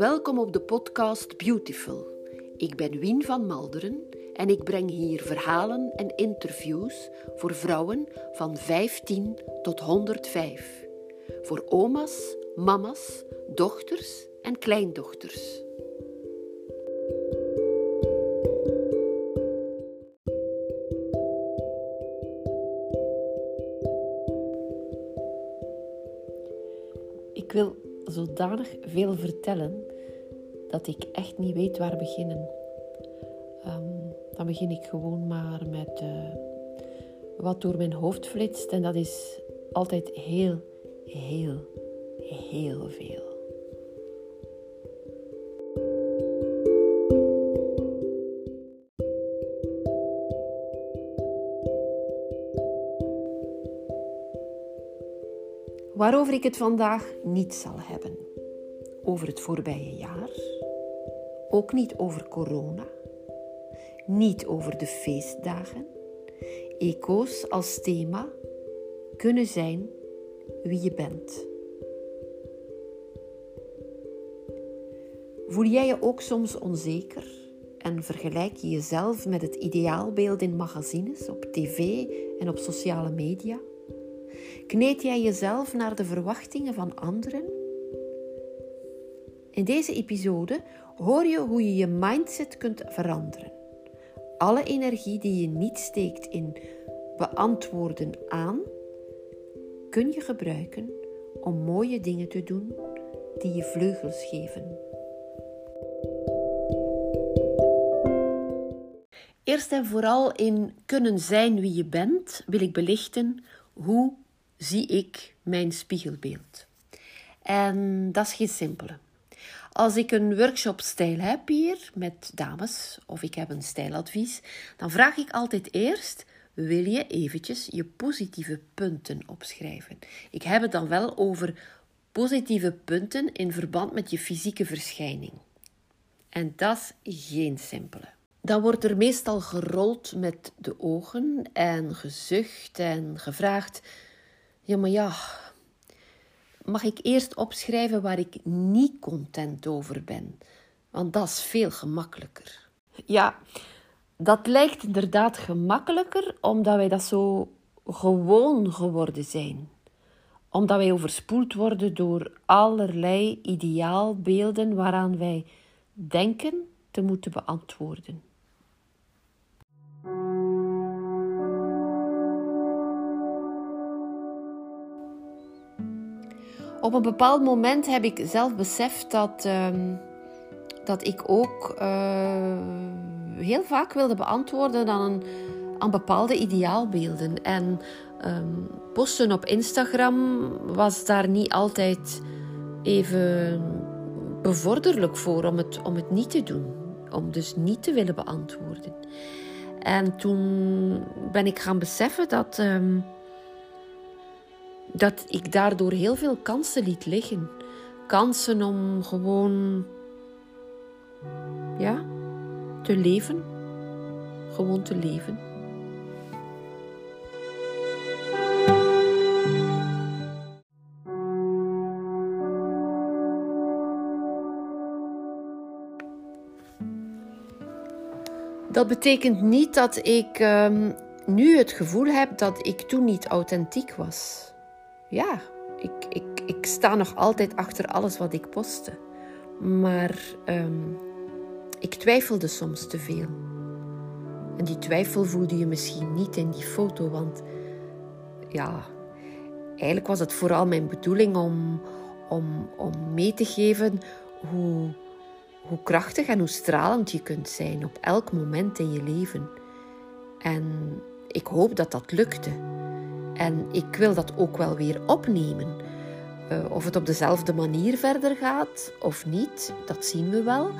Welkom op de podcast Beautiful. Ik ben Wien van Malderen en ik breng hier verhalen en interviews voor vrouwen van 15 tot 105. Voor oma's, mama's, dochters en kleindochters. Ik wil zodanig veel vertellen dat ik echt niet weet waar beginnen. Ehm, dan begin ik gewoon maar met uh, wat door mijn hoofd flitst en dat is altijd heel, heel, heel veel. Waarover ik het vandaag niet zal hebben. Over het voorbije jaar. Ook niet over corona. Niet over de feestdagen. Eco's als thema kunnen zijn wie je bent. Voel jij je ook soms onzeker en vergelijk je jezelf met het ideaalbeeld in magazines, op tv en op sociale media? Kneed jij jezelf naar de verwachtingen van anderen? In deze episode hoor je hoe je je mindset kunt veranderen. Alle energie die je niet steekt in beantwoorden aan, kun je gebruiken om mooie dingen te doen die je vleugels geven. Eerst en vooral in kunnen zijn wie je bent, wil ik belichten hoe zie ik mijn spiegelbeeld. En dat is geen simpele. Als ik een workshopstijl heb hier met dames of ik heb een stijladvies, dan vraag ik altijd eerst: wil je eventjes je positieve punten opschrijven? Ik heb het dan wel over positieve punten in verband met je fysieke verschijning. En dat is geen simpele. Dan wordt er meestal gerold met de ogen en gezucht en gevraagd: ja, maar ja, mag ik eerst opschrijven waar ik niet content over ben? Want dat is veel gemakkelijker. Ja, dat lijkt inderdaad gemakkelijker omdat wij dat zo gewoon geworden zijn. Omdat wij overspoeld worden door allerlei ideaalbeelden waaraan wij denken te moeten beantwoorden. Op een bepaald moment heb ik zelf beseft dat, ehm, dat ik ook uh, heel vaak wilde beantwoorden aan, aan bepaalde ideaalbeelden. En um, posten op Instagram was daar niet altijd even bevorderlijk voor om het, om het niet te doen. Om dus niet te willen beantwoorden. En toen ben ik gaan beseffen dat. Um, dat ik daardoor heel veel kansen liet liggen. Kansen om gewoon ja, te leven. Gewoon te leven. Dat betekent niet dat ik um, nu het gevoel heb dat ik toen niet authentiek was ja, ik, ik, ik sta nog altijd achter alles wat ik postte. Maar um, ik twijfelde soms te veel. En die twijfel voelde je misschien niet in die foto, want ja, eigenlijk was het vooral mijn bedoeling om, om, om mee te geven hoe, hoe krachtig en hoe stralend je kunt zijn op elk moment in je leven. En ik hoop dat dat lukte. En ik wil dat ook wel weer opnemen. Uh, of het op dezelfde manier verder gaat of niet, dat zien we wel.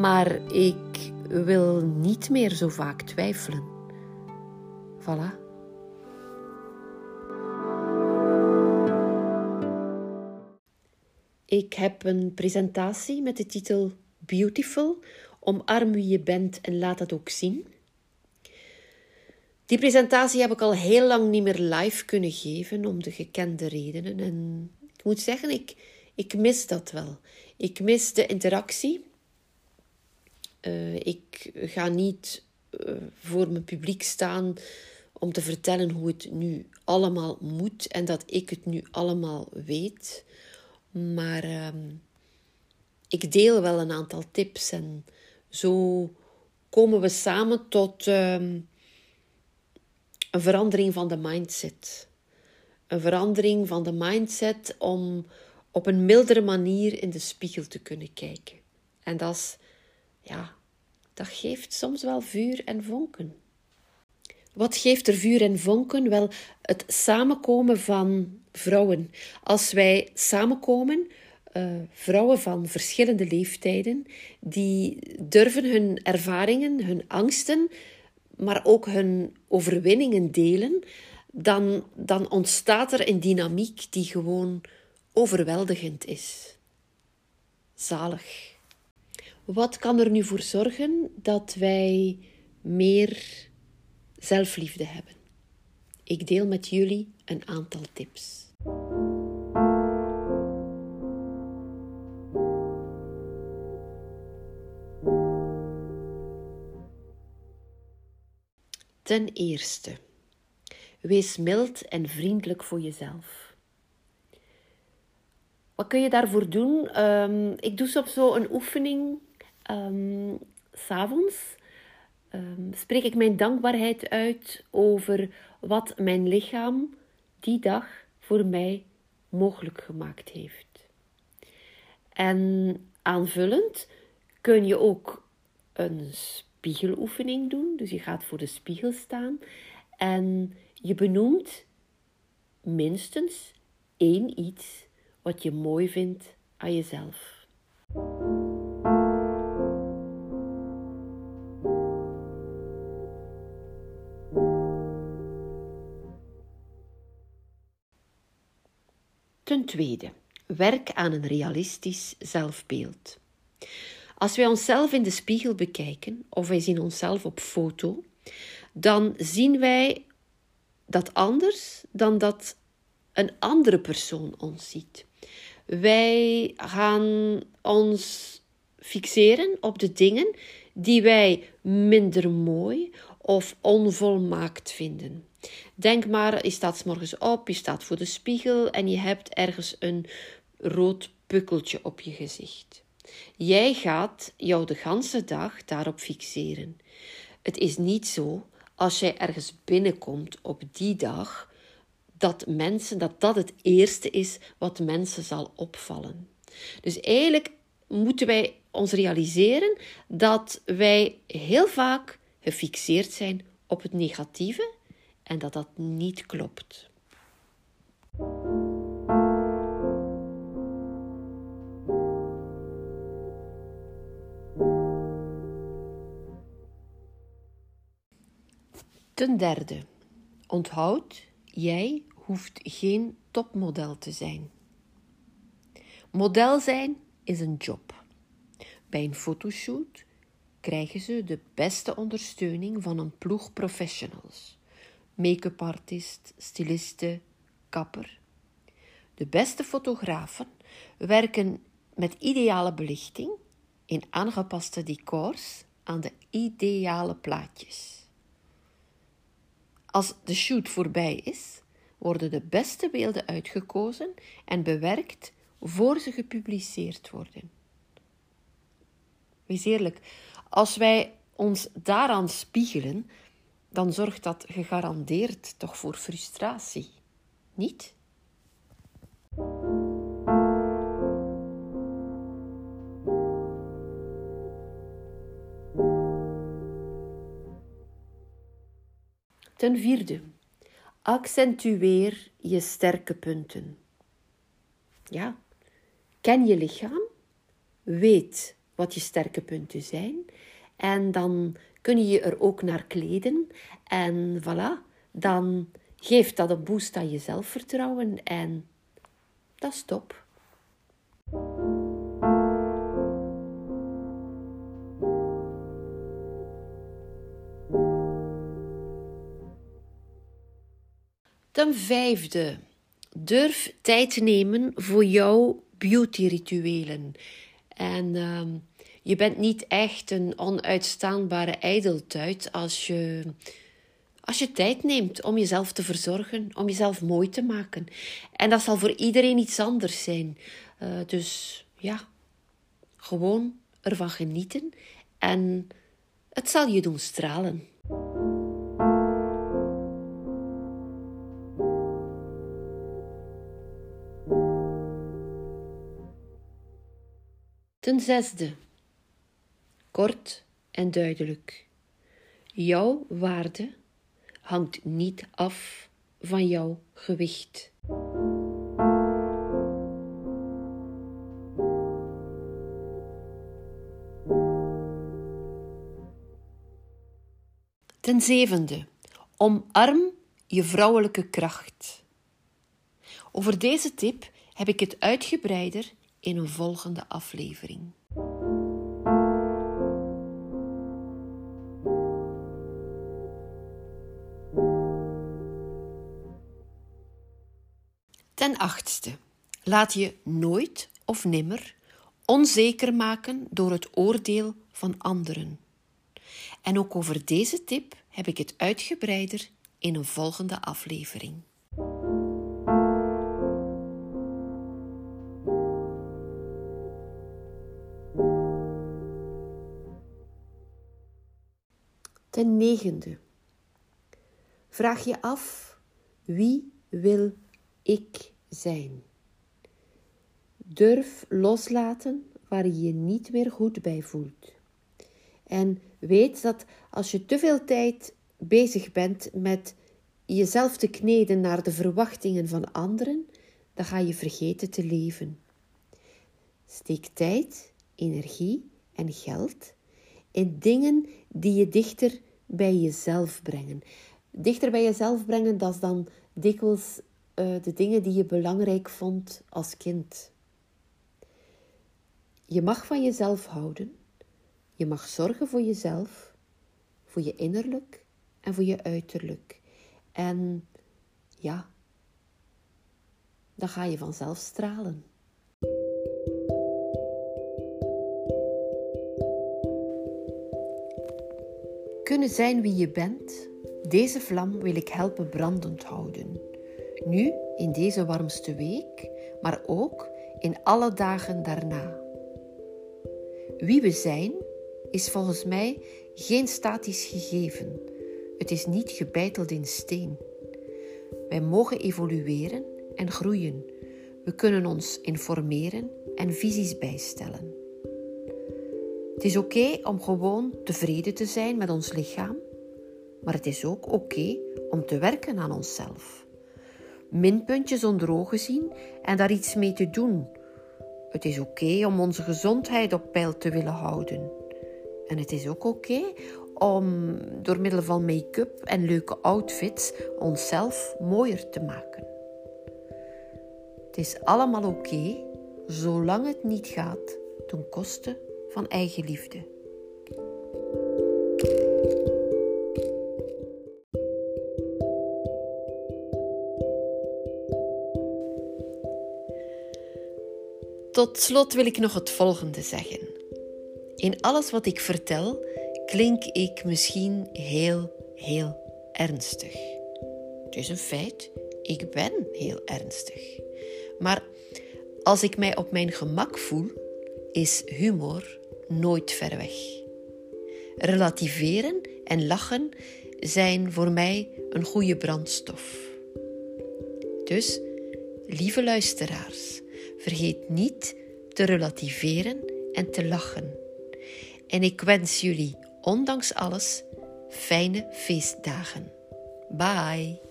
Maar ik wil niet meer zo vaak twijfelen. Voilà. Ik heb een presentatie met de titel Beautiful. Omarm wie je bent en laat dat ook zien. Die presentatie heb ik al heel lang niet meer live kunnen geven om de gekende redenen. En ik moet zeggen, ik, Ik mis dat wel. Ik mis de interactie. Uh, ik ga niet uh, voor mijn publiek staan om te vertellen hoe het nu allemaal moet en dat ik het nu allemaal weet. Maar uh, ik deel wel een aantal tips en zo komen we samen tot ehm, een verandering van de mindset. Een verandering van de mindset om op een mildere manier in de spiegel te kunnen kijken. En dat is, ja, dat geeft soms wel vuur en vonken. Wat geeft er vuur en vonken? Wel, het samenkomen van vrouwen. Als wij samenkomen, uh, vrouwen van verschillende leeftijden, die durven hun ervaringen, hun angsten, maar ook hun overwinningen delen, dan, dan ontstaat er een dynamiek die gewoon overweldigend is. Zalig. Wat kan er nu voor zorgen dat wij meer zelfliefde hebben? Ik deel met jullie een aantal tips. Ten eerste, wees mild en vriendelijk voor jezelf. Wat kun je daarvoor doen? Um, ik doe soms zo een oefening um, s'avonds. Um, spreek ik mijn dankbaarheid uit over wat mijn lichaam die dag voor mij mogelijk gemaakt heeft. En aanvullend kun je ook een spiegeloefening doen. Dus je gaat voor de spiegel staan en je benoemt minstens één iets wat je mooi vindt aan jezelf. Ten tweede, werk aan een realistisch zelfbeeld. Als wij onszelf in de spiegel bekijken of wij zien onszelf op foto, dan zien wij dat anders dan dat een andere persoon ons ziet. Wij gaan ons fixeren op de dingen die wij minder mooi of onvolmaakt vinden. Denk maar, je staat s morgens op, je staat voor de spiegel en je hebt ergens een rood pukkeltje op je gezicht. Jij gaat jou de ganse dag daarop fixeren. Het is niet zo als jij ergens binnenkomt op die dag dat mensen dat dat het eerste is wat mensen zal opvallen. Dus eigenlijk moeten wij ons realiseren dat wij heel vaak gefixeerd zijn op het negatieve en dat dat niet klopt. Ten derde, onthoud, jij hoeft geen topmodel te zijn. Model zijn is een job. Bij een fotoshoot krijgen ze de beste ondersteuning van een ploeg professionals: make-up artist, styliste, kapper. De beste fotografen werken met ideale belichting in aangepaste decors aan de ideale plaatjes. Als de shoot voorbij is, worden de beste beelden uitgekozen en bewerkt voor ze gepubliceerd worden. Wees eerlijk, als wij ons daaraan spiegelen, dan zorgt dat gegarandeerd toch voor frustratie, niet? Ten vierde, accentueer je sterke punten. Ja, ken je lichaam, weet wat je sterke punten zijn en dan kun je je er ook naar kleden en voilà, dan geeft dat een boost aan je zelfvertrouwen en dat is top. Ten vijfde, durf tijd te nemen voor jouw beauty-rituelen. En ehm, je bent niet echt een onuitstaanbare ijdeltuit als je, als je tijd neemt om jezelf te verzorgen, om jezelf mooi te maken. En dat zal voor iedereen iets anders zijn. Uh, dus ja, gewoon ervan genieten en het zal je doen stralen. Ten zesde, kort en duidelijk. Jouw waarde hangt niet af van jouw gewicht. Ten zevende, omarm je vrouwelijke kracht. Over deze tip heb ik het uitgebreider in een volgende aflevering. Ten achtste, laat je nooit of nimmer onzeker maken door het oordeel van anderen. En ook over deze tip heb ik het uitgebreider in een volgende aflevering. Ten negende. Vraag je af wie wil ik zijn? Durf loslaten waar je je niet meer goed bij voelt. En weet dat als je te veel tijd bezig bent met jezelf te kneden naar de verwachtingen van anderen, dan ga je vergeten te leven. Steek tijd, energie en geld in dingen die je dichter bij jezelf brengen. Dichter bij jezelf brengen, dat is dan dikwijls uh, de dingen die je belangrijk vond als kind. Je mag van jezelf houden. Je mag zorgen voor jezelf, voor je innerlijk en voor je uiterlijk. En ja, dan ga je vanzelf stralen. Kunnen zijn wie je bent, deze vlam wil ik helpen brandend houden. Nu, in deze warmste week, maar ook in alle dagen daarna. Wie we zijn, is volgens mij geen statisch gegeven. Het is niet gebeiteld in steen. Wij mogen evolueren en groeien. We kunnen ons informeren en visies bijstellen. Het is oké om gewoon tevreden te zijn met ons lichaam, maar het is ook oké om te werken aan onszelf. Minpuntjes onder ogen zien en daar iets mee te doen. Het is oké om onze gezondheid op peil te willen houden. En het is ook oké om door middel van make-up en leuke outfits onszelf mooier te maken. Het is allemaal oké, zolang het niet gaat ten koste van eigenliefde. Tot slot wil ik nog het volgende zeggen. In alles wat ik vertel klink ik misschien heel, heel ernstig. Het is een feit, ik ben heel ernstig. Maar als ik mij op mijn gemak voel, is humor nooit ver weg. Relativeren en lachen zijn voor mij een goede brandstof. Dus, lieve luisteraars, vergeet niet te relativeren en te lachen. En ik wens jullie, ondanks alles, fijne feestdagen. Bye!